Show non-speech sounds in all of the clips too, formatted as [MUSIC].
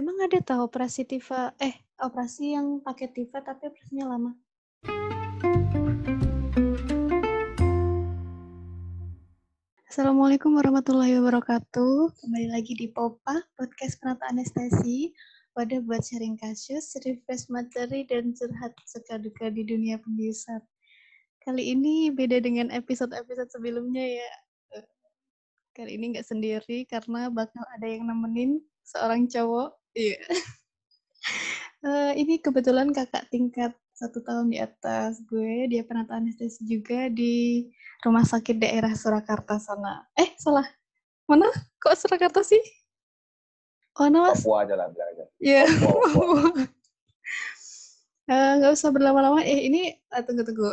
Emang ada tahu operasi TIFA, eh operasi yang pakai TIFA tapi operasinya lama? Assalamualaikum warahmatullahi wabarakatuh. Kembali lagi di Popa, podcast penata anestesi. Wadah buat sharing kasus, refresh materi, dan curhat suka duka di dunia pembiusan. Kali ini beda dengan episode-episode sebelumnya ya. Eh, Kali ini nggak sendiri karena bakal ada yang nemenin seorang cowok. Iya. Eh, ini kebetulan kakak tingkat satu tahun di atas gue. Dia penata anestesi juga di rumah sakit daerah Surakarta sana. Eh, salah. Mana? Kok Surakarta sih? Mana, Mas? Papua aja lah bilang aja. Iya. [LAUGHS] Eh, nggak usah berlama-lama. Eh, ini ah, tunggu tunggu.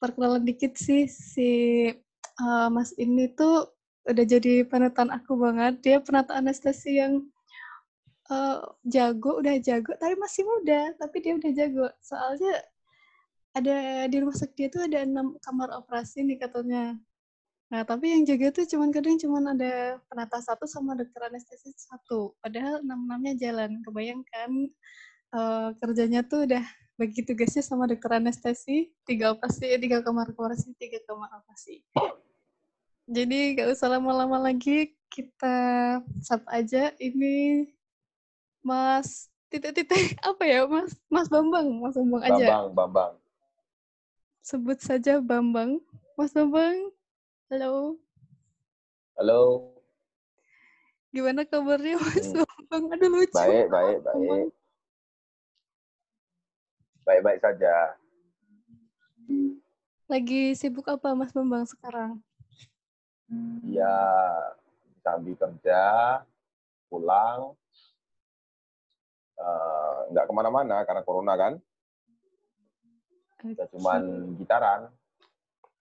Perkenalan dikit sih si eh, Mas ini tuh udah jadi panutan aku banget. Dia penata anestesi yang eh, jago, udah jago, tapi masih muda. Tapi dia udah jago. Soalnya ada di rumah sakit dia tuh ada enam kamar operasi nih katanya. Nah, tapi yang jaga tuh cuman kadang cuman ada penata satu sama dokter anestesi satu. Padahal enam-enamnya jalan. Kebayangkan eh, kerjanya tuh udah bagi tugasnya sama dokter anestesi, tiga operasi, eh, tiga kamar operasi, tiga kamar operasi. Jadi gak usah lama-lama lagi, kita sapa aja. Ini Mas titik-titik [LAUGHS] apa ya, Mas Mas Bambang, Mas Bambang aja. Bambang, Bambang. Sebut saja Bambang. Mas Bambang, halo. Halo. Gimana kabarnya Mas Hmm. Bambang? Aduh lucu. Baik, baik, Bambang. baik. Baik-baik saja. Lagi sibuk apa Mas Bambang sekarang? Ya, sambil kerja, pulang. Eh, nggak ke mana-mana karena corona kan. Ya cuman gitaran.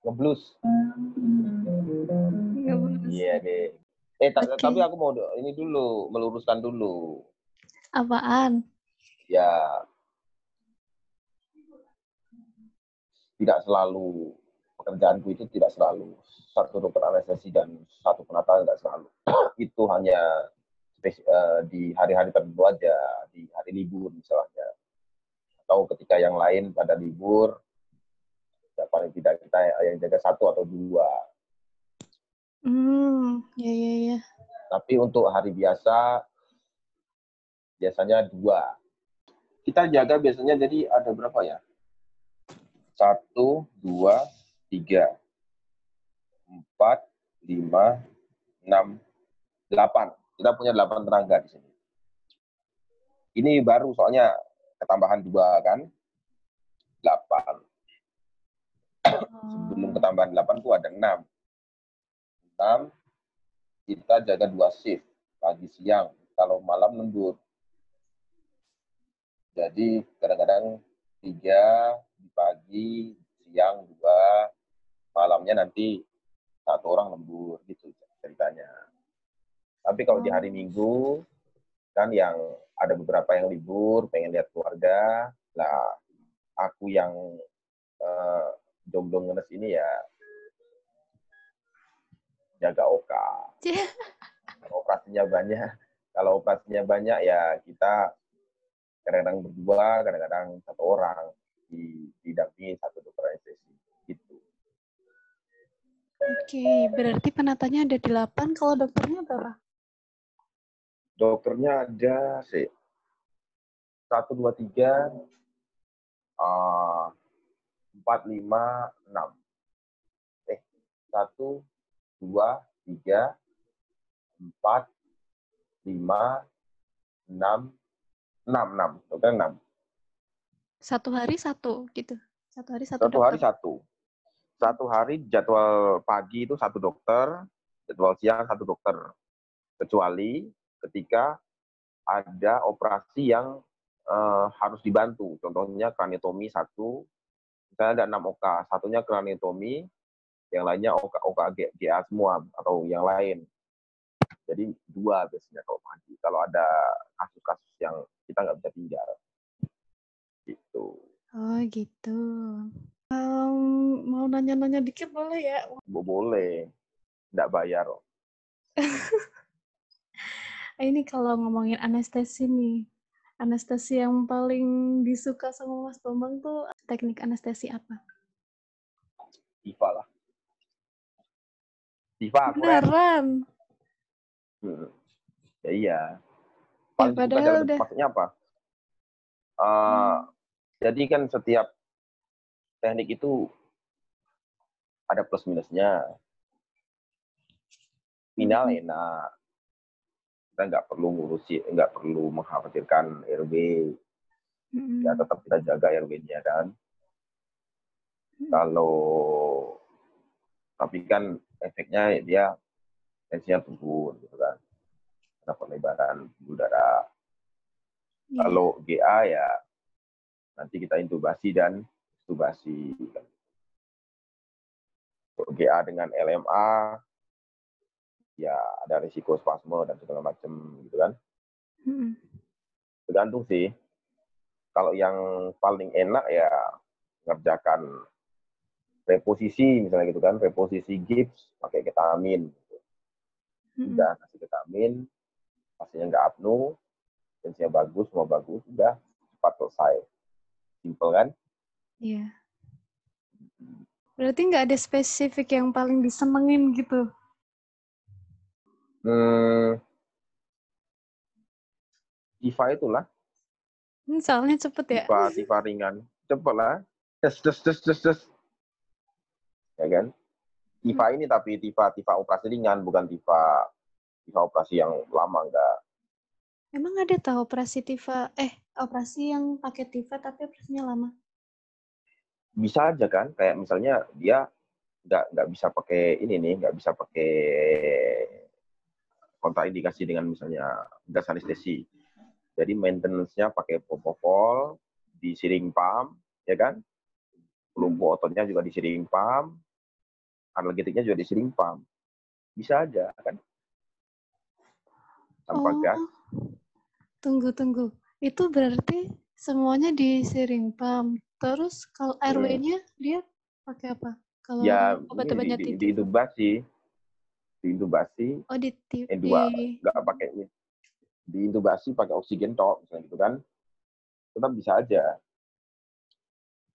Ngeblus. Iya deh. Eh, Oke. tapi aku mau ini dulu, meluruskan dulu. Apaan? Ya, tidak selalu pekerjaanku itu tidak selalu satu dokter anestesi dan satu penata tidak selalu [CLEARS THROAT] itu hanya di hari-hari tertentu aja di hari libur misalnya. Atau ketika yang lain pada libur ya paling tidak kita yang jaga satu atau dua. Hmm, ya ya ya. tapi untuk hari biasa biasanya dua. Kita jaga biasanya jadi ada berapa ya? Satu dua tiga. Empat lima enam delapan kita punya delapan tenaga di sini. Ini baru soalnya ketambahan dua kan? Delapan. Sebelum ketambahan delapan tuh ada enam. Enam kita jaga dua shift pagi siang. Kalau malam lembur. Jadi kadang-kadang tiga di pagi siang dua malamnya nanti satu orang lembur gitu ceritanya tapi kalau di hari minggu kan yang ada beberapa yang libur pengen lihat keluarga lah aku yang eh, jomblo ngenes ini ya jaga oka [LAUGHS] kalau operasinya banyak kalau operasinya banyak ya kita kadang-kadang berdua kadang-kadang satu orang di didampingi satu dokter anestesi gitu Oke, berarti penatanya ada delapan. Kalau dokternya berapa? Dokternya ada sih. Satu dua tiga eh, empat lima enam. Eh satu dua tiga empat lima enam enam enam. Dokter enam. Satu hari satu, gitu. Satu hari satu. satu hari satu. Satu hari jadwal pagi itu satu dokter jadwal siang satu dokter. Kecuali ketika ada operasi yang eh, harus dibantu. Contohnya kraniotomi satu misalnya ada enam oka satunya kraniotomi yang lainnya oka oka GA semua atau yang lain. Jadi dua biasanya kalau pagi. Kalau ada kasus-kasus yang kita nggak bisa tinggal. Gitu. Oh gitu. Em, mau nanya-nanya dikit boleh ya? Bo- boleh. Nggak bayar. [LAUGHS] ini kalau ngomongin anestesi nih, anestesi yang paling disuka sama Mas Bambang tuh teknik anestesi apa? Diva lah. Diva, keren. Beneran? Hmm. Ya iya. Ya, Paling suka padahal dalam udah maksudnya apa? Eh, hmm, Jadi kan setiap teknik itu ada plus minusnya. Final mm-mm, enak, kita nggak perlu ngurusi, nggak perlu mengkhawatirkan RW. Ya tetap kita jaga RW-nya kan. mm-mm. Kalau tapi kan efeknya dia tensinya turun gitu kan. Ada pelebaran udara. Iya. Kalau GA ya nanti kita intubasi dan intubasi. GA dengan LMA ya ada risiko spasme dan segala macam gitu kan. Mm-mm. Tergantung sih. Kalau yang paling enak ya ngerjakan reposisi misalnya gitu kan, reposisi gips pakai ketamin. Mm-mm. Udah kasih ketamin, pastinya nggak apnu, tensinya bagus, semua bagus, udah cepat selesai. Simple kan? Iya. Berarti nggak ada spesifik yang paling disenengin gitu. Hmm, Tifa itulah, Hmm, soalnya cepet ya. Tifa, Tifa ringan. Cepet lah. Des, des, des, des, des. Ya kan? Tifa ini tapi Tifa, Tifa operasi ringan, bukan Tifa, Tifa operasi yang lama enggak. Emang ada tahu operasi TIFA, eh operasi yang pakai TIFA tapi operasinya lama? Bisa aja kan, kayak misalnya dia nggak nggak bisa pakai ini nih, nggak bisa pakai kontraindikasi dengan misalnya gas anestesi. Jadi maintenance-nya pakai propofol, disiring pump, ya kan? Pelumpuh ototnya juga disiring pump, analgetiknya juga disiring pump. Bisa aja kan? Tanpa gas. Oh, tunggu tunggu. Itu berarti semuanya disiring pump. Terus kalau Hmm. RW-nya dia pakai apa? Kalau Ya, obat-obatnya di, di, diintubasi, diintubasi, Oh di dua di nggak pakai ini, diintubasi pakai oksigen tok, misalnya gitu kan, tetap bisa aja.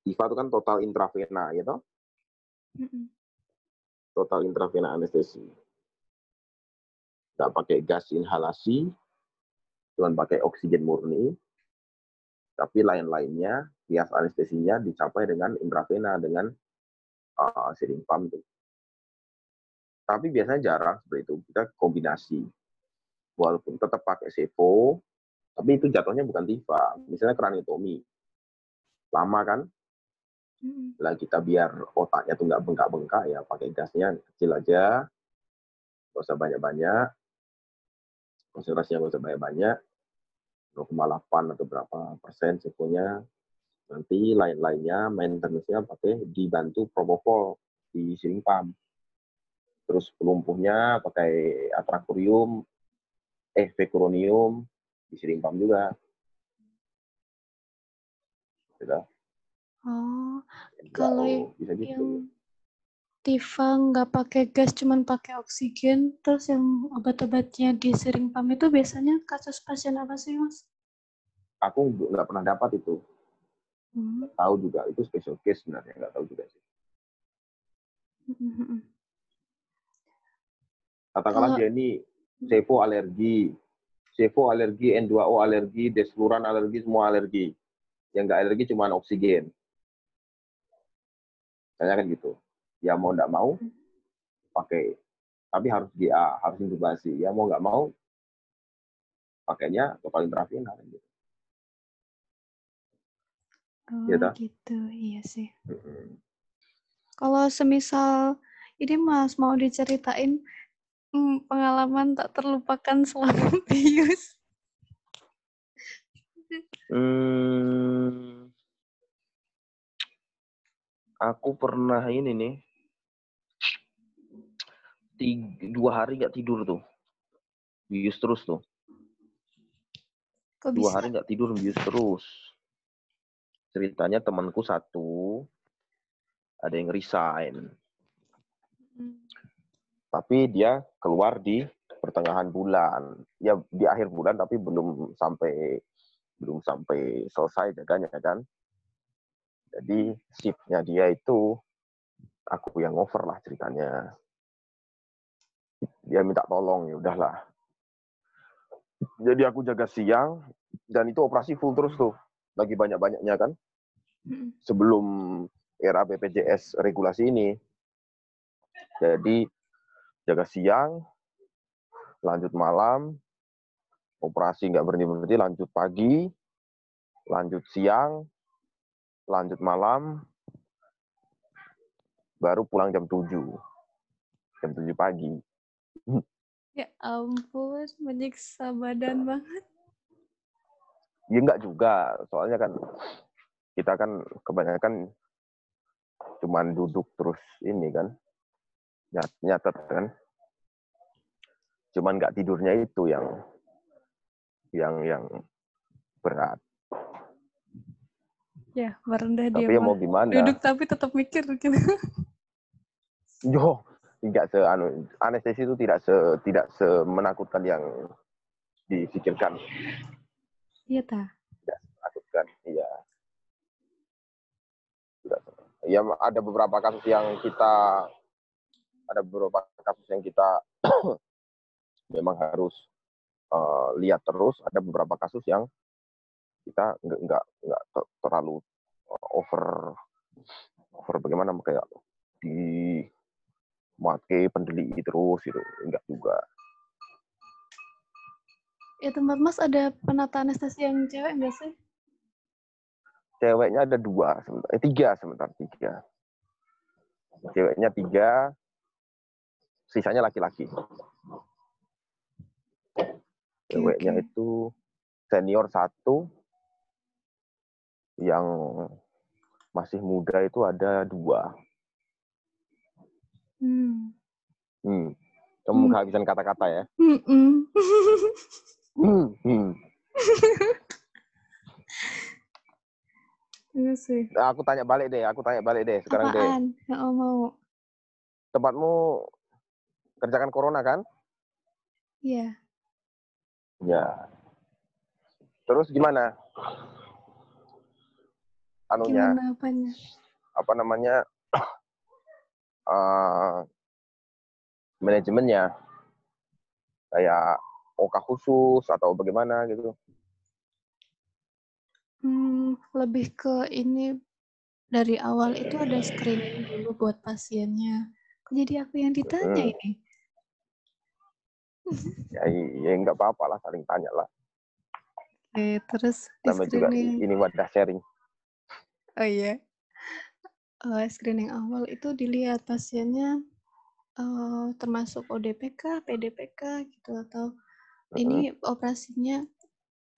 IVA itu kan total intravena, gitu, Mm-mm. total intravena anestesi. Nggak pakai gas inhalasi, cuma pakai oksigen murni, tapi lain-lainnya, bias anestesinya dicapai dengan intravena, dengan uh, siring pump itu. Tapi biasanya jarang seperti itu, kita kombinasi. Walaupun tetap pakai sevo, tapi itu jatuhnya bukan TIFA. Misalnya kraniotomi. Lama kan, Mm-mm. lah kita biar otaknya tuh nggak bengkak-bengkak ya pakai gasnya kecil aja, nggak usah banyak-banyak, konsentrasinya nggak usah banyak-banyak, 0,8 atau berapa persen sevonya. Nanti lain-lainnya maintenance-nya pakai dibantu propofol di siring pump. Terus pelumpuhnya pakai atrakurium, eh vecuronium di siring pump juga. Gitu. Oh, Jadi kalau bisa gitu. yang TIFA nggak pakai gas, cuman pakai oksigen, terus yang obat-obatnya disiring pump itu biasanya kasus pasien apa sih, Mas? Aku nggak pernah dapat itu. Hmm. Tahu juga itu special case sebenarnya nggak tahu juga sih. Mm-mm. Katakanlah Kalau dia ini sevo alergi, sevo alergi, N2O alergi, desfluran alergi, semua alergi. Yang nggak alergi cuma oksigen. Saya kan gitu. Ya mau nggak mau pakai, tapi harus GA, harus intubasi. Ya mau nggak mau pakainya total intravena gitu. oh, Iya dah. gitu, iya sih. Mm-mm. Kalau semisal ini Mas mau diceritain hmm, pengalaman tak terlupakan selama [LAUGHS] bius. Hmm, aku pernah ini nih, tiga, dua hari nggak tidur tuh, bius terus tuh. Kok Dua bisa? hari nggak tidur bius terus. Ceritanya temanku satu, ada yang resign. Hmm. Tapi dia keluar di pertengahan bulan. Ya di akhir bulan tapi belum sampai belum sampai selesai jaganya kan. Jadi shiftnya dia itu aku yang over lah ceritanya. Dia minta tolong ya udahlah. Jadi aku jaga siang dan itu operasi full terus tuh. Lagi banyak-banyaknya kan. Sebelum era BPJS regulasi ini. Jadi jaga siang, lanjut malam, operasi nggak berhenti-berhenti, lanjut pagi, lanjut siang, lanjut malam, baru pulang jam 7. Jam 7 pagi. [LAUGHS] Ya ampun, menyiksa badan banget. Ya enggak juga, soalnya kan kita kan kebanyakan cuman duduk terus ini kan, nyatet kan. Cuman nggak tidurnya itu yang yang yang berat. Ya, merendah dia. Tapi ya mau gimana? Duduk tapi tetap mikir gitu. [LAUGHS] Yo, tidak se anu anestesi itu tidak se tidak semenakutkan yang dipikirkan. Iya ta. Tidak menakutkan, iya. Tidak. Ya ada beberapa kasus yang kita ada beberapa kasus yang kita [CLEARS THROAT] memang harus uh, lihat terus. Ada beberapa kasus yang kita nggak nggak nggak terlalu eh, over over bagaimana kayak di make pendeli terus itu enggak juga. Ya tempat mas ada penata anestesi yang cewek enggak sih? Ceweknya ada dua sebentar eh tiga sebentar tiga. Ceweknya tiga sisanya laki-laki ceweknya okay. itu senior satu yang masih muda itu ada dua Hmm. Hmm. Kamu hmm. kehabisan kata-kata ya? Hmm. hmm. hmm. hmm. Nah, aku tanya balik deh, aku tanya balik deh sekarang Apaan? deh. Apaan? mau. Tempatmu kerjakan corona kan? Iya. Ya. Terus gimana? Anunya? Gimana apanya? Apa namanya? uh, [CLEARS THROAT] manajemennya kayak OKA khusus atau bagaimana gitu? Hmm, lebih ke ini dari awal itu ada screening dulu buat pasiennya. Jadi aku yang ditanya hmm. ini. Ya, ya nggak apa-apa lah, saling tanya lah. Oke, terus Nama juga ini wadah sharing. Oh iya uh, screening awal itu dilihat pasiennya uh, termasuk ODPK, PDPK gitu atau uh-huh. ini operasinya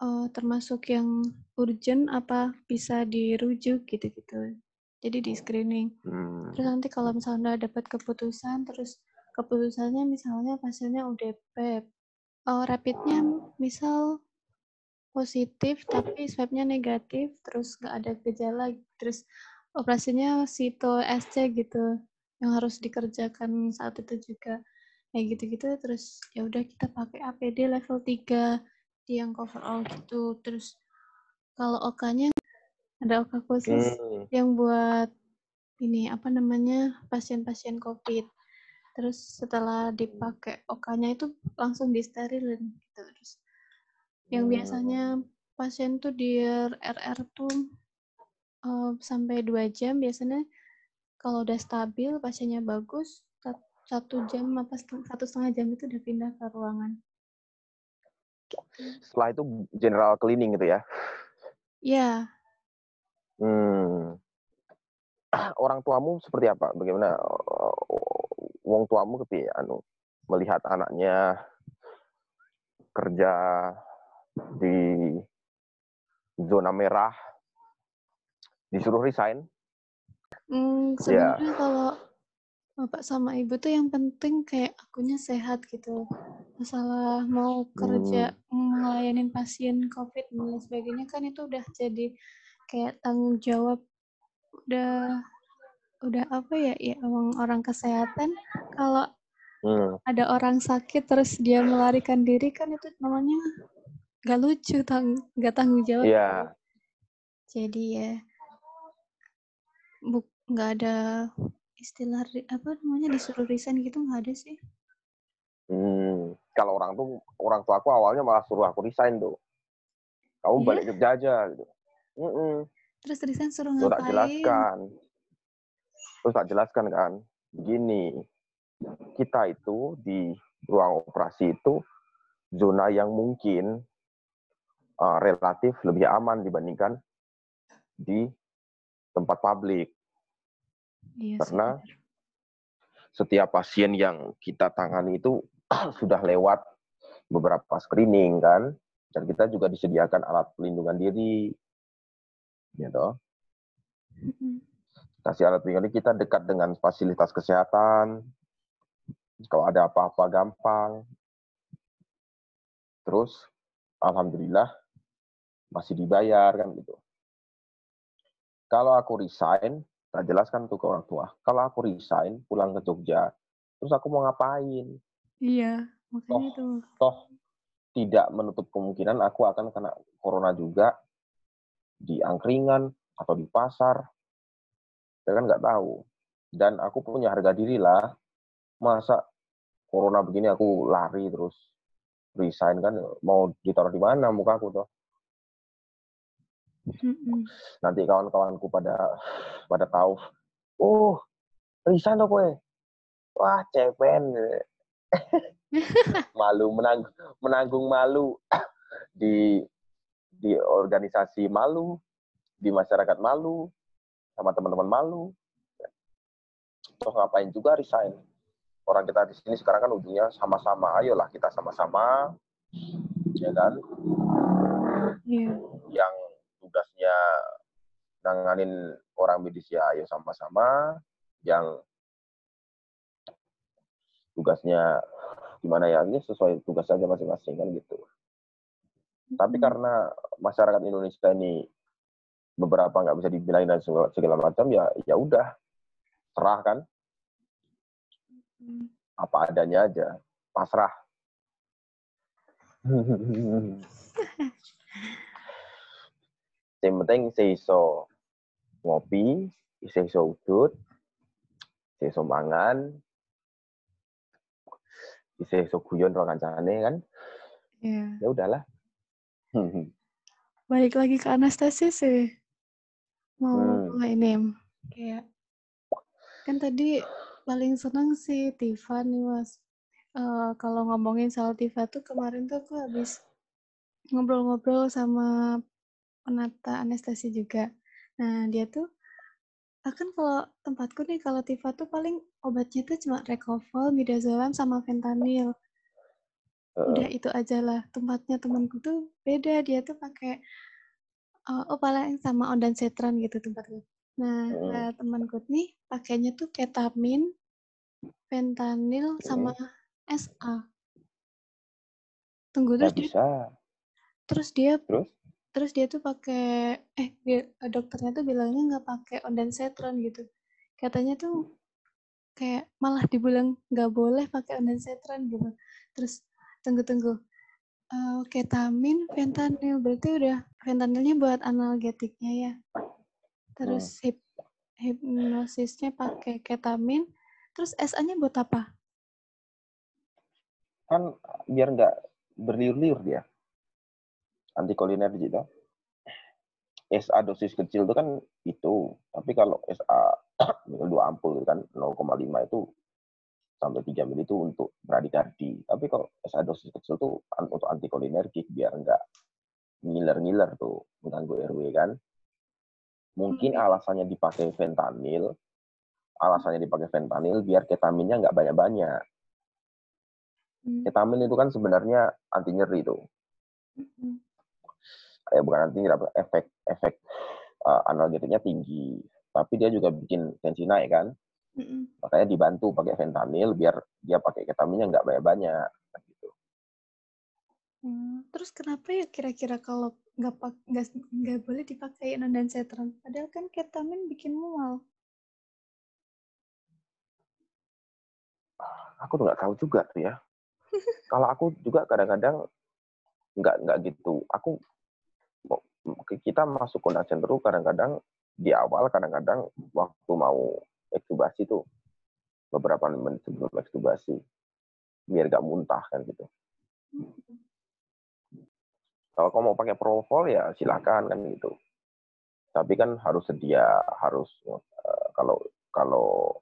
uh, termasuk yang urgent apa bisa dirujuk gitu-gitu. Jadi di screening. Hmm. Terus nanti kalau misalnya dapat keputusan, terus keputusannya misalnya pasiennya ODP, uh, rapidnya misal positif tapi swabnya negatif, terus nggak ada gejala, terus operasinya Sito SC gitu yang harus dikerjakan saat itu juga kayak gitu-gitu terus ya udah kita pakai APD level 3 di yang cover all gitu terus kalau OK-nya ada OK khusus hmm. yang buat ini apa namanya pasien-pasien COVID terus setelah dipakai OK-nya itu langsung disterilin gitu terus yang biasanya pasien tuh di RR tuh uh, sampai dua jam biasanya kalau udah stabil pasiennya bagus satu jam apa satu setengah jam itu udah pindah ke ruangan. Setelah itu general cleaning gitu ya? Iya. Hmm. Orang tuamu seperti apa? Bagaimana wong tuamu kepi anu melihat anaknya kerja di zona merah disuruh resign? Hmm, iya. sebenarnya yeah. kalau bapak sama ibu tuh yang penting kayak akunya sehat gitu. Masalah mau kerja hmm. melayani pasien COVID dan lain sebagainya kan itu udah jadi kayak tanggung jawab udah udah apa ya ya orang, orang kesehatan kalau Hmm. ada orang sakit terus dia melarikan diri kan itu namanya nggak lucu tang nggak tanggung jawab Iya. jadi ya buk nggak ada istilah apa namanya disuruh resign gitu nggak ada sih Hmm. Kalau orang tuh orang tua aku awalnya malah suruh aku resign tuh. Kamu Iya? balik kerja aja gitu. Mm-mm. terus resign suruh ngapain jelaskan. Terus tak jelaskan kan. Begini, kita itu di ruang operasi itu zona yang mungkin uh, relatif lebih aman dibandingkan di tempat publik. iya sih, karena- benar. Setiap pasien yang kita tangani itu [CLEARS THROAT] sudah lewat beberapa screening kan, dan kita juga disediakan alat pelindungan diri, gitu. Kasih alat pelindungan diri, kita dekat dengan fasilitas kesehatan. Kalau ada apa-apa gampang. Terus, alhamdulillah masih dibayar kan gitu. Kalau aku resign, tak jelaskan tuh ke orang tua. Kalau aku resign, pulang ke Jogja, terus aku mau ngapain? iya makanya Oh. itu Toh tidak menutup kemungkinan aku akan kena corona juga di angkringan atau di pasar. Saya kan nggak tahu. Dan aku punya harga diri lah. Masa corona begini aku lari terus resign kan mau ditaruh di mana muka aku tuh. Nanti kawan-kawanku pada pada tahu. Oh, resign tuh kowe. Wah, cepen. [LAUGHS] malu menanggung menanggung malu di di organisasi malu, di masyarakat malu, sama teman-teman malu. Toh ngapain juga resign? Orang kita di sini sekarang kan ujungnya sama-sama. Ayolah kita sama-sama, ya kan? iya Yang tugasnya nanganin orang medis ya ayo sama-sama. Yang tugasnya gimana ya ini sesuai tugas saja masing-masing kan gitu. Tapi karena masyarakat Indonesia ini beberapa nggak bisa dibilangin dan segala, segala macam ya ya udah serah kan apa adanya aja pasrah. [LAUGHS] Yang penting saya iso ngopi, saya iso udut, saya iso mangan, saya iso guyon karo kancane kan, iya ya udahlah. balik lagi ke anestesi sih mau Hmm. ini kayak kan tadi paling seneng sih Tifa nih mas. Eh, kalau ngomongin soal Tifa tuh kemarin tuh aku habis ngobrol-ngobrol sama penata anestesi juga. Nah dia tuh akan kalau tempatku nih kalau Tifa tuh paling obatnya tuh cuma Recover, Midazolam sama fentanyl. Udah itu aja lah tempatnya temanku tuh beda dia tuh pakai uh, oh paling sama ondansetron gitu tempatku nah Hmm. nah, temanku nih pakainya tuh ketamin fentanyl sama SA tunggu terus dia bisa. terus dia Terus? terus dia tuh pakai eh dia, dokternya tuh bilangnya nggak pakai ondansetron gitu katanya tuh kayak malah dibilang nggak boleh pakai ondansetron gitu terus tunggu tunggu Eh, ketamin fentanyl berarti udah fentanylnya buat analgetiknya ya. Terus hip hipnosisnya pakai ketamin. Terus SA-nya buat apa? Kan biar nggak berliur-liur dia. Antikoliner gitu. SA dosis kecil itu kan itu. Tapi kalau SA [CLEARS THROAT] dua ampul itu kan 0,5 itu sampai 3 mili itu untuk bradikardi tapi kalau SA dosis kecil an- untuk antikolinergik biar nggak ngiler-ngiler tuh mengganggu RW kan. Mungkin Hmm. alasannya dipakai fentanyl alasannya dipakai fentanyl biar ketaminnya nggak banyak-banyak. Hmm, ketamin itu kan sebenarnya anti nyeri tuh. Hmm, eh bukan nanti apa efek efek uh, analgetiknya tinggi. Tapi dia juga bikin tensi naik kan. Hmm. makanya dibantu pakai fentanyl biar dia pakai ketaminnya nggak banyak banyak gitu Hmm, terus kenapa ya kira-kira kalau nggak nggak nggak boleh dipakai ondansetron padahal kan ketamin bikin mual aku tuh nggak tahu juga tuh ya. [LAUGHS] Kalau aku juga kadang-kadang nggak nggak gitu. Aku kita masuk kontak center kadang-kadang di awal kadang-kadang waktu mau ekstubasi tuh beberapa menit sebelum ekstubasi biar gak muntah kan gitu. Kalau kamu mau pakai propofol ya silakan kan gitu. Tapi kan harus sedia harus uh, kalau kalau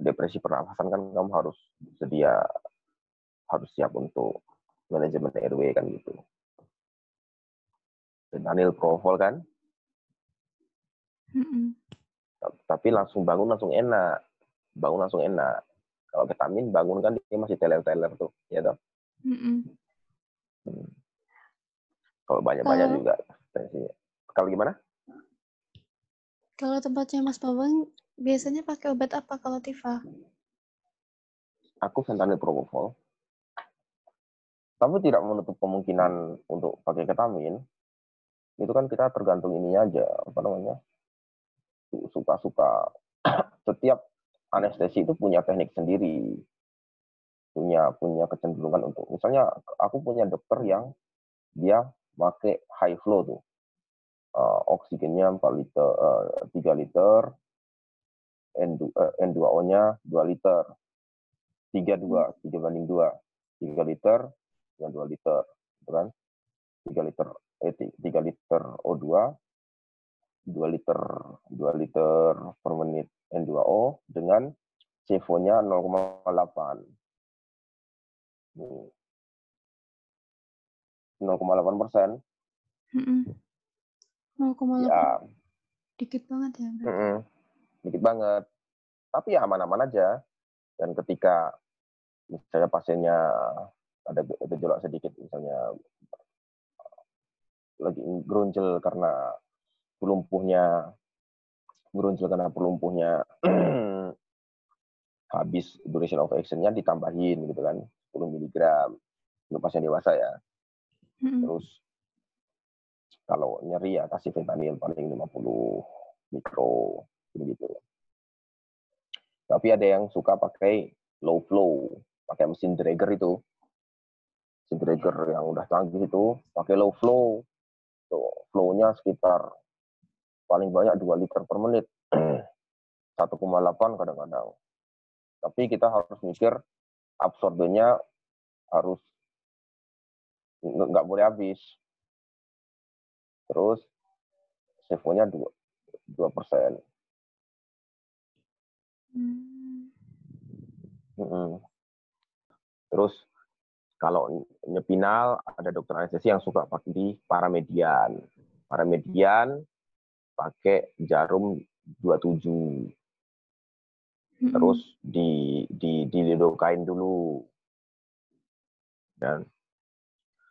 depresi pernafasan kan kamu harus sedia harus siap untuk manajemen RW kan gitu. Daniel Propofol kan Mm-mm. Tapi langsung bangun langsung enak. Bangun langsung enak. Kalau vitamin bangun kan dia masih teler-teler tuh, ya toh. Hmm. Kalau banyak-banyak juga tensinya. Kalau gimana? Kalau tempatnya Mas Bambang biasanya pakai obat apa kalau Tifa? Aku fentanyl propofol. Tapi tidak menutup kemungkinan untuk pakai ketamin. Itu kan kita tergantung ini aja, apa namanya? suka-suka [CLEARS THROAT] setiap anestesi itu punya teknik sendiri punya punya kecenderungan untuk misalnya aku punya dokter yang dia pakai high flow tuh uh, oksigennya 4 liter uh, 3 liter N2, uh, N2O-nya 2 liter. 3 2 3 banding 2 3 liter dengan 2 liter gitu kan? 3 liter eh 3 liter O2 2 liter 2 liter per menit N2O dengan CFO-nya 0,8. 0,8 persen. Mm 0,8. Ya. Dikit banget ya. Mm -mm. Dikit banget. Tapi ya aman-aman aja. Dan ketika misalnya pasiennya ada gejolak sedikit, misalnya lagi gerunjel karena pelumpuhnya beruncul karena pelumpuhnya [CLEARS THROAT] habis duration of actionnya ditambahin gitu kan 10 mg untuk pasien dewasa ya hmm terus kalau nyeri ya kasih fentanyl paling 50 mikro begitu tapi ada yang suka pakai low flow pakai mesin dragger itu mesin dragger yang udah canggih itu pakai low flow tuh flow-nya sekitar paling banyak 2 liter per menit. [CLEARS THROAT] 1,8 kadang-kadang. Tapi kita harus mikir absorbennya harus nggak boleh habis. Terus sevonya 2 dua persen. Hmm. Terus kalau nyepinal ada dokter anestesi yang suka pakai di paramedian. Paramedian pakai jarum 27. Hmm. Terus di di dilidokain dulu. Dan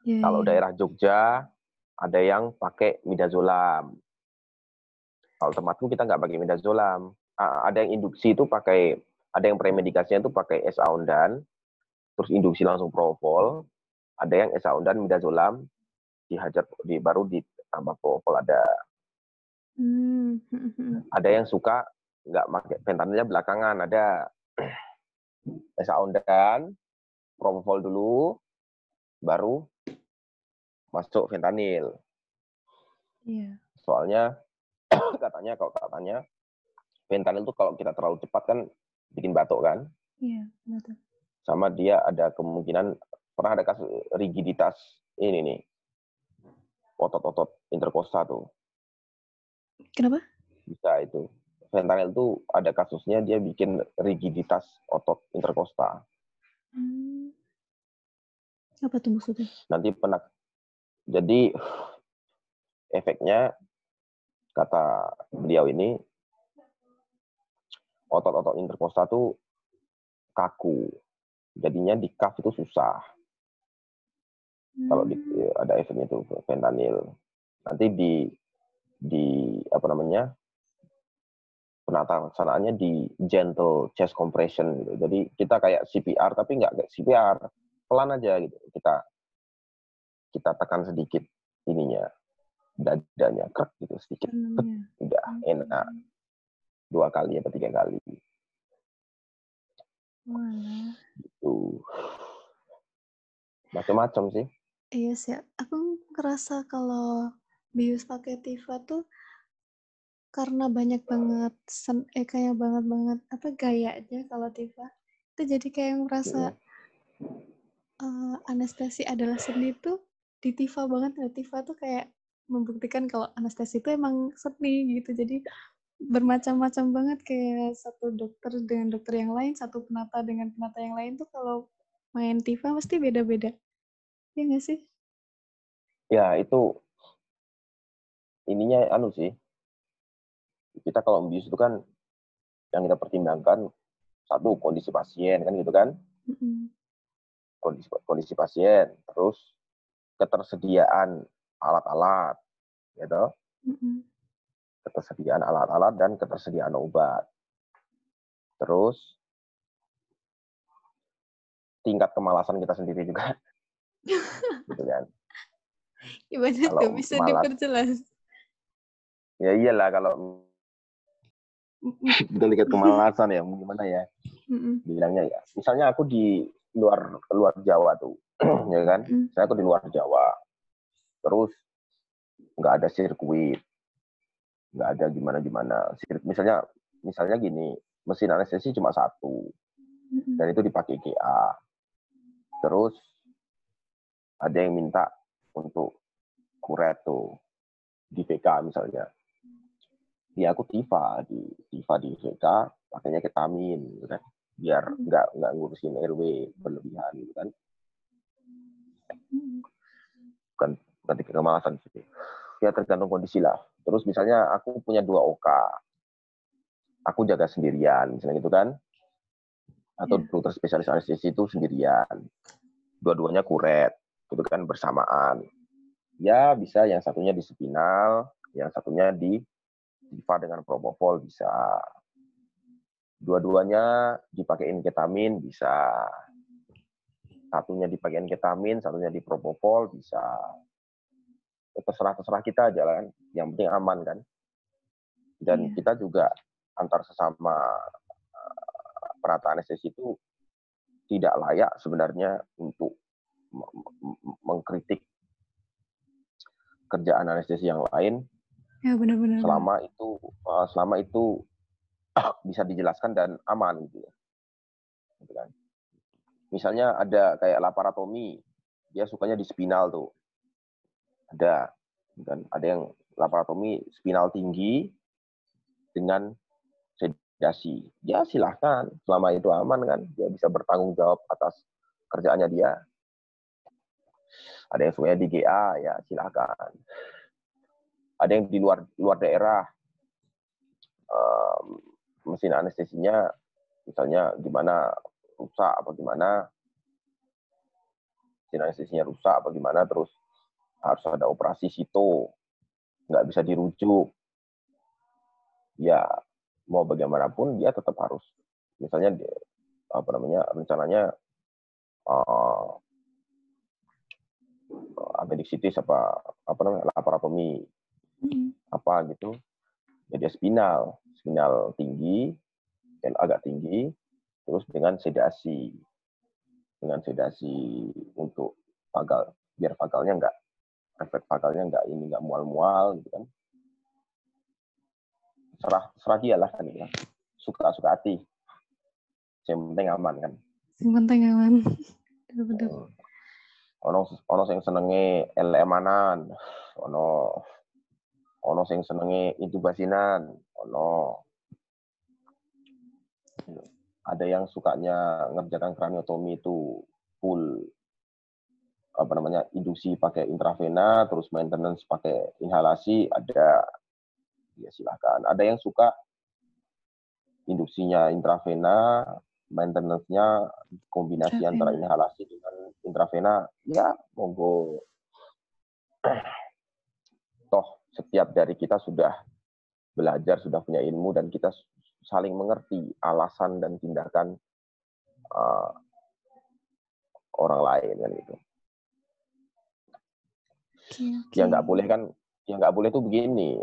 yeah. kalau iya. daerah Jogja ada yang pakai midazolam. Kalau tempatku kita nggak pakai midazolam. Ada yang induksi itu pakai ada yang premedikasinya itu pakai esaundan, terus induksi langsung propol. Ada yang esaundan midazolam dihajar di baru ditambah propol ada hmm. Ada yang suka nggak pakai fentanilnya belakangan, ada [CLEARS THROAT] Esa ondan, propofol dulu, baru masuk fentanil. Iya. Soalnya [COUGHS] katanya kalau katanya fentanil itu kalau kita terlalu cepat kan bikin batuk kan? Iya, betul. Sama dia ada kemungkinan pernah ada kasus rigiditas ini nih otot-otot interkosta tuh Kenapa? Bisa itu. Fentanyl itu ada kasusnya dia bikin rigiditas otot interkosta. Hmm. Apa tuh maksudnya? Nanti penak. Jadi efeknya kata beliau ini otot-otot interkosta tuh kaku. Jadinya di kaf itu susah. Hmm. Kalau di, hmm. ada efeknya itu fentanyl. Nanti di di apa namanya penataksanaannya di gentle chest compression gitu. Jadi kita kayak CPR tapi nggak kayak CPR, pelan aja gitu. Kita kita tekan sedikit ininya dadanya krek gitu sedikit, hmm, udah enak dua kali atau tiga kali. Wah. Gitu. Macam-macam sih. Iya sih. Aku ngerasa kalau bius pakai Tifa tuh karena banyak banget sen eh kayak banget banget apa gayanya kalau Tifa itu jadi kayak merasa uh, anestesi adalah seni tuh di Tifa banget ya. Tifa tuh kayak membuktikan kalau anestesi itu emang seni gitu. Jadi bermacam-macam banget. Kayak satu dokter dengan dokter yang lain satu penata dengan penata yang lain tuh kalau main Tifa pasti beda-beda. Ya nggak sih? Ya itu ininya anu sih. Kita kalau membius itu kan yang kita pertimbangkan satu kondisi pasien kan gitu kan. Kondisi kondisi pasien terus ketersediaan alat-alat gitu. Ketersediaan alat-alat dan ketersediaan obat. Terus tingkat kemalasan kita sendiri juga. [LAUGHS] Gitu kan. Gimana kalau tuh? Bisa malas, diperjelas? Ya iyalah kalau [LAUGHS] [LAUGHS] kita lihat kemalasan ya gimana ya? Bilangnya ya. Misalnya aku di luar luar Jawa tuh [CLEARS THROAT] ya kan? Mm. saya aku di luar Jawa terus nggak ada sirkuit nggak ada gimana gimana misalnya misalnya gini mesin anestesi cuma satu dan itu dipakai GA terus ada yang minta untuk kureto di VK misalnya. Di aku Tifa di Tifa di VK pakainya ketamin gitu kan? Biar hmm. nggak nggak ngurusin RW berlebihan gitu kan bukan bukan kemalasan sih ya tergantung kondisi lah terus misalnya aku punya dua OK aku jaga sendirian misalnya gitu kan atau yeah. dokter spesialis anestesi itu sendirian dua-duanya kuret gitu kan bersamaan ya bisa yang satunya di spinal yang satunya di Diva dengan propofol bisa. Dua-duanya dipakein ketamin bisa. Satunya dipakein ketamin, satunya di propofol bisa. Terserah-terserah kita aja kan. Yang penting aman kan. Dan yeah. kita juga antar sesama eh, perata anestesi itu tidak layak sebenarnya untuk mengkritik kerjaan anestesi yang lain Ya benar-benar. Selama itu uh, selama itu [COUGHS] bisa dijelaskan dan aman gitu ya. Gitu kan. Misalnya ada kayak laparotomi, dia sukanya di spinal tuh. Ada dan ada yang laparotomi spinal tinggi dengan sedasi. Ya silahkan, selama itu aman kan, dia bisa bertanggung jawab atas kerjaannya dia. Ada yang sukanya di GA, ya silahkan ada yang di luar luar daerah um, mesin anestesinya misalnya gimana rusak apa gimana? Mesin anestesinya rusak apa gimana? Terus harus ada operasi situ. Nggak bisa dirujuk. Ya mau bagaimanapun dia tetap harus misalnya apa namanya rencananya uh, appendicitis apa apa namanya laparotomi. Apa gitu. Jadi spinal spinal tinggi agak tinggi terus dengan sedasi dengan sedasi untuk vagal biar vagalnya enggak efek vagalnya enggak ini enggak mual-mual gitu kan. Serah serah dia lah kan ya. Suka suka hati. Yang penting aman kan. Yang penting aman. Betul ono ono yang senenge LM-anan ono ono sing senenge intubasinan. Ono ada yang sukanya ngerjakan kraniotomi itu full apa namanya induksi pakai intravena terus maintenance pakai inhalasi ada ya silahkan ada yang suka induksinya intravena maintenance-nya kombinasi intravena. antara inhalasi dengan intravena ya monggo toh setiap dari kita sudah belajar, sudah punya ilmu, dan kita saling mengerti alasan dan tindakan uh, orang lain kan itu. Okay, okay. Yang nggak boleh kan, yang nggak boleh tuh begini,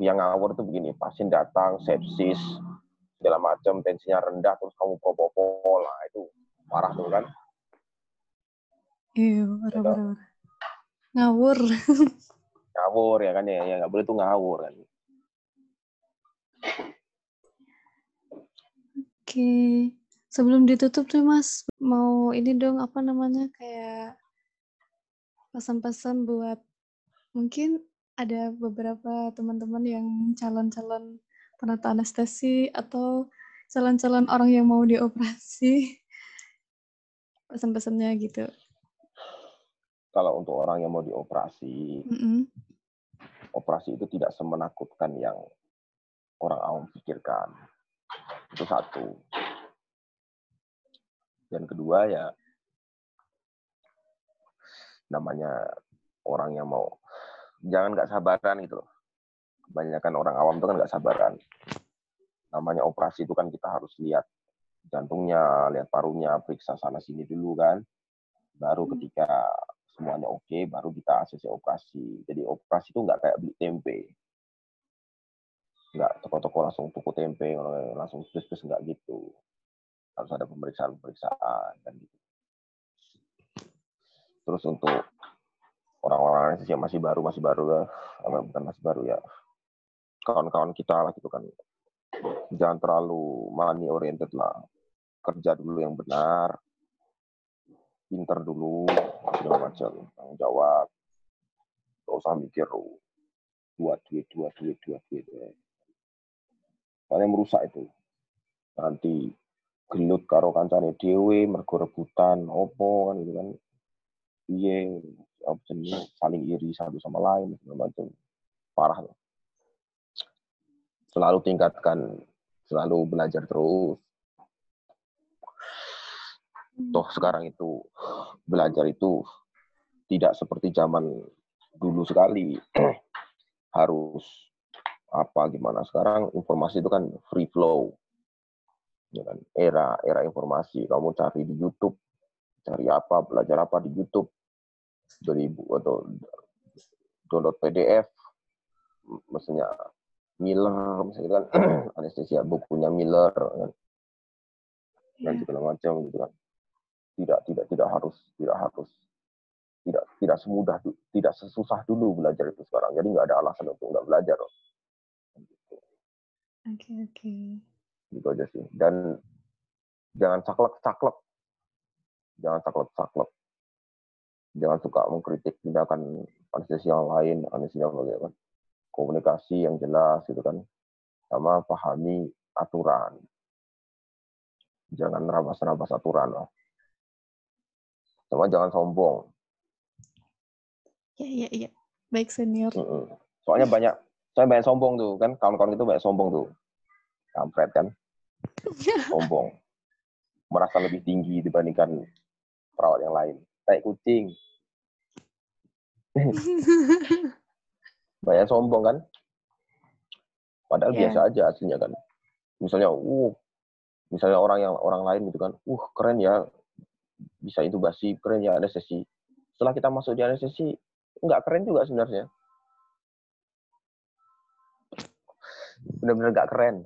yang ngawur tuh begini, pasien datang sepsis, segala macam tensinya rendah terus kamu propofol lah itu parah tuh kan Iya, parah, parah. Ngawur. [LAUGHS] ngawur ya kan ya ya nggak boleh tuh ngawur kan Oke. Sebelum ditutup nih Mas, mau ini dong apa namanya kayak pesan-pesan buat mungkin ada beberapa teman-teman yang calon-calon penata anestesi atau calon-calon orang yang mau dioperasi. [LAUGHS] Pesan-pesannya gitu. kalau untuk orang yang mau dioperasi Mm-mm. operasi itu tidak semenakutkan yang orang awam pikirkan itu satu. Dan kedua ya namanya orang yang mau jangan nggak sabaran gitu loh. Kebanyakan orang awam itu kan nggak sabaran. Namanya operasi itu kan kita harus lihat jantungnya lihat parunya periksa sana sini dulu kan. Baru Hmm. ketika semuanya oke baru kita ACC operasi. Jadi operasi itu nggak kayak beli tempe nggak toko-toko langsung tuku tempe langsung plus-plus nggak gitu. Harus ada pemeriksaan-pemeriksaan dan gitu. Terus untuk orang-orang yang masih baru masih baru ya. Bukan masih baru ya. Kawan-kawan kita lah gitu kan. Jangan terlalu money oriented lah. Kerja dulu yang benar. Pinter dulu segala macam. Tanggung jawab. Gak usah mikir oh, dua duit dua duit dua duit. ya. Soalnya merusak itu. Nanti gelut karo kancane dhewe mergo rebutan opo kan gitu kan. Piye apa saling iri satu sama lain segala macam parah loh. Selalu tingkatkan selalu belajar terus. Toh sekarang itu belajar itu tidak seperti zaman dulu sekali. [CLEARS THROAT] Harus apa gimana. Sekarang informasi itu kan free flow. Ya kan? Era era informasi. Kamu cari di YouTube. Cari apa belajar apa di YouTube. Dari atau download PDF maksudnya Miller misalnya kan. [CLEARS THROAT] Anestesia bukunya Miller kan? Dan segala macam gitu kan. Tidak tidak tidak harus tidak harus. Tidak tidak semudah tidak sesusah dulu belajar itu sekarang. Jadi nggak ada alasan untuk nggak belajar. Gitu. Oke, oke. gitu aja sih. Dan jangan saklek jangan saklek jangan suka mengkritik tindakan anestesi yang lain anestesi yang lain kan. Komunikasi yang jelas gitu kan. Sama pahami aturan. Jangan nerabas-nerabas aturan lah. Sama jangan sombong. Ya, ya, ya. Baik senior. Soalnya banyak soalnya banyak sombong tuh kan? Kawan-kawan itu banyak sombong tuh. Kampret kan? [LAUGHS] Sombong. Merasa lebih tinggi dibandingkan perawat yang lain. Kayak kucing. [LAUGHS] Banyak sombong kan? Padahal Iya. biasa aja aslinya kan? Misalnya uh misalnya orang yang orang lain gitu kan? Uh keren ya. Bisa intubasi keren ya anestesi. Setelah kita masuk di anestesi nggak keren juga sebenarnya benar-benar nggak keren.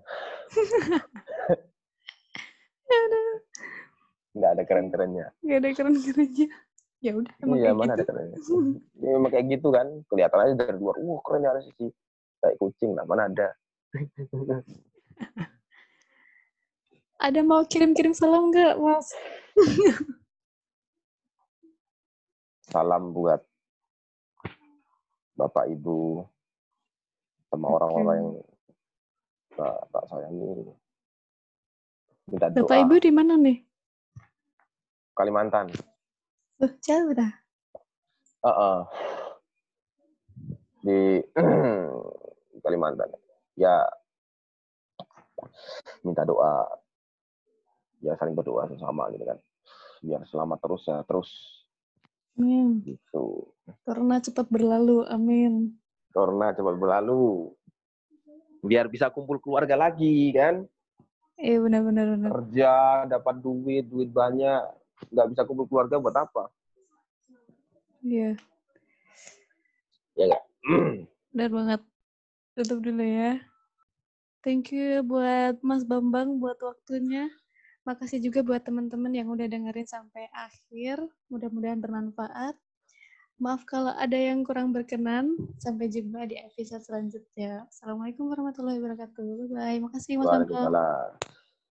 Nggak ada keren-kerennya. Gak ada keren-kerennya. Ya udah, emang iya kayak mana gitu. ada kerennya ya, memang kayak gitu kan kelihatan aja dari luar. Uh keren ya anestesi kayak kucing lah mana ada. Ada mau kirim-kirim salam nggak, Mas? salam buat bapak ibu sama orang-orang yang tak, tak sayangi minta doa Bapak Ibu di mana nih? Kalimantan Loh, jauh dah. Heeh. di [CLEARS THROAT] Kalimantan ya minta doa ya saling berdoa sesama gitu kan biar selamat terus ya terus Amin. gitu Corona cepat berlalu. Amin. corona cepat berlalu biar bisa kumpul keluarga lagi kan Eh, benar-benar benar. kerja dapat duit duit banyak nggak bisa kumpul keluarga buat apa Iya, ya nggak [CLEARS THROAT] benar banget. Tutup dulu ya. Thank you buat Mas Bambang buat waktunya. Makasih juga buat teman-teman yang udah dengerin sampai akhir. Mudah-mudahan bermanfaat. Maaf kalau ada yang kurang berkenan. Sampai jumpa di episode selanjutnya. Assalamualaikum warahmatullahi wabarakatuh. Bye-bye. Makasih Mas. Waalaikumsalam.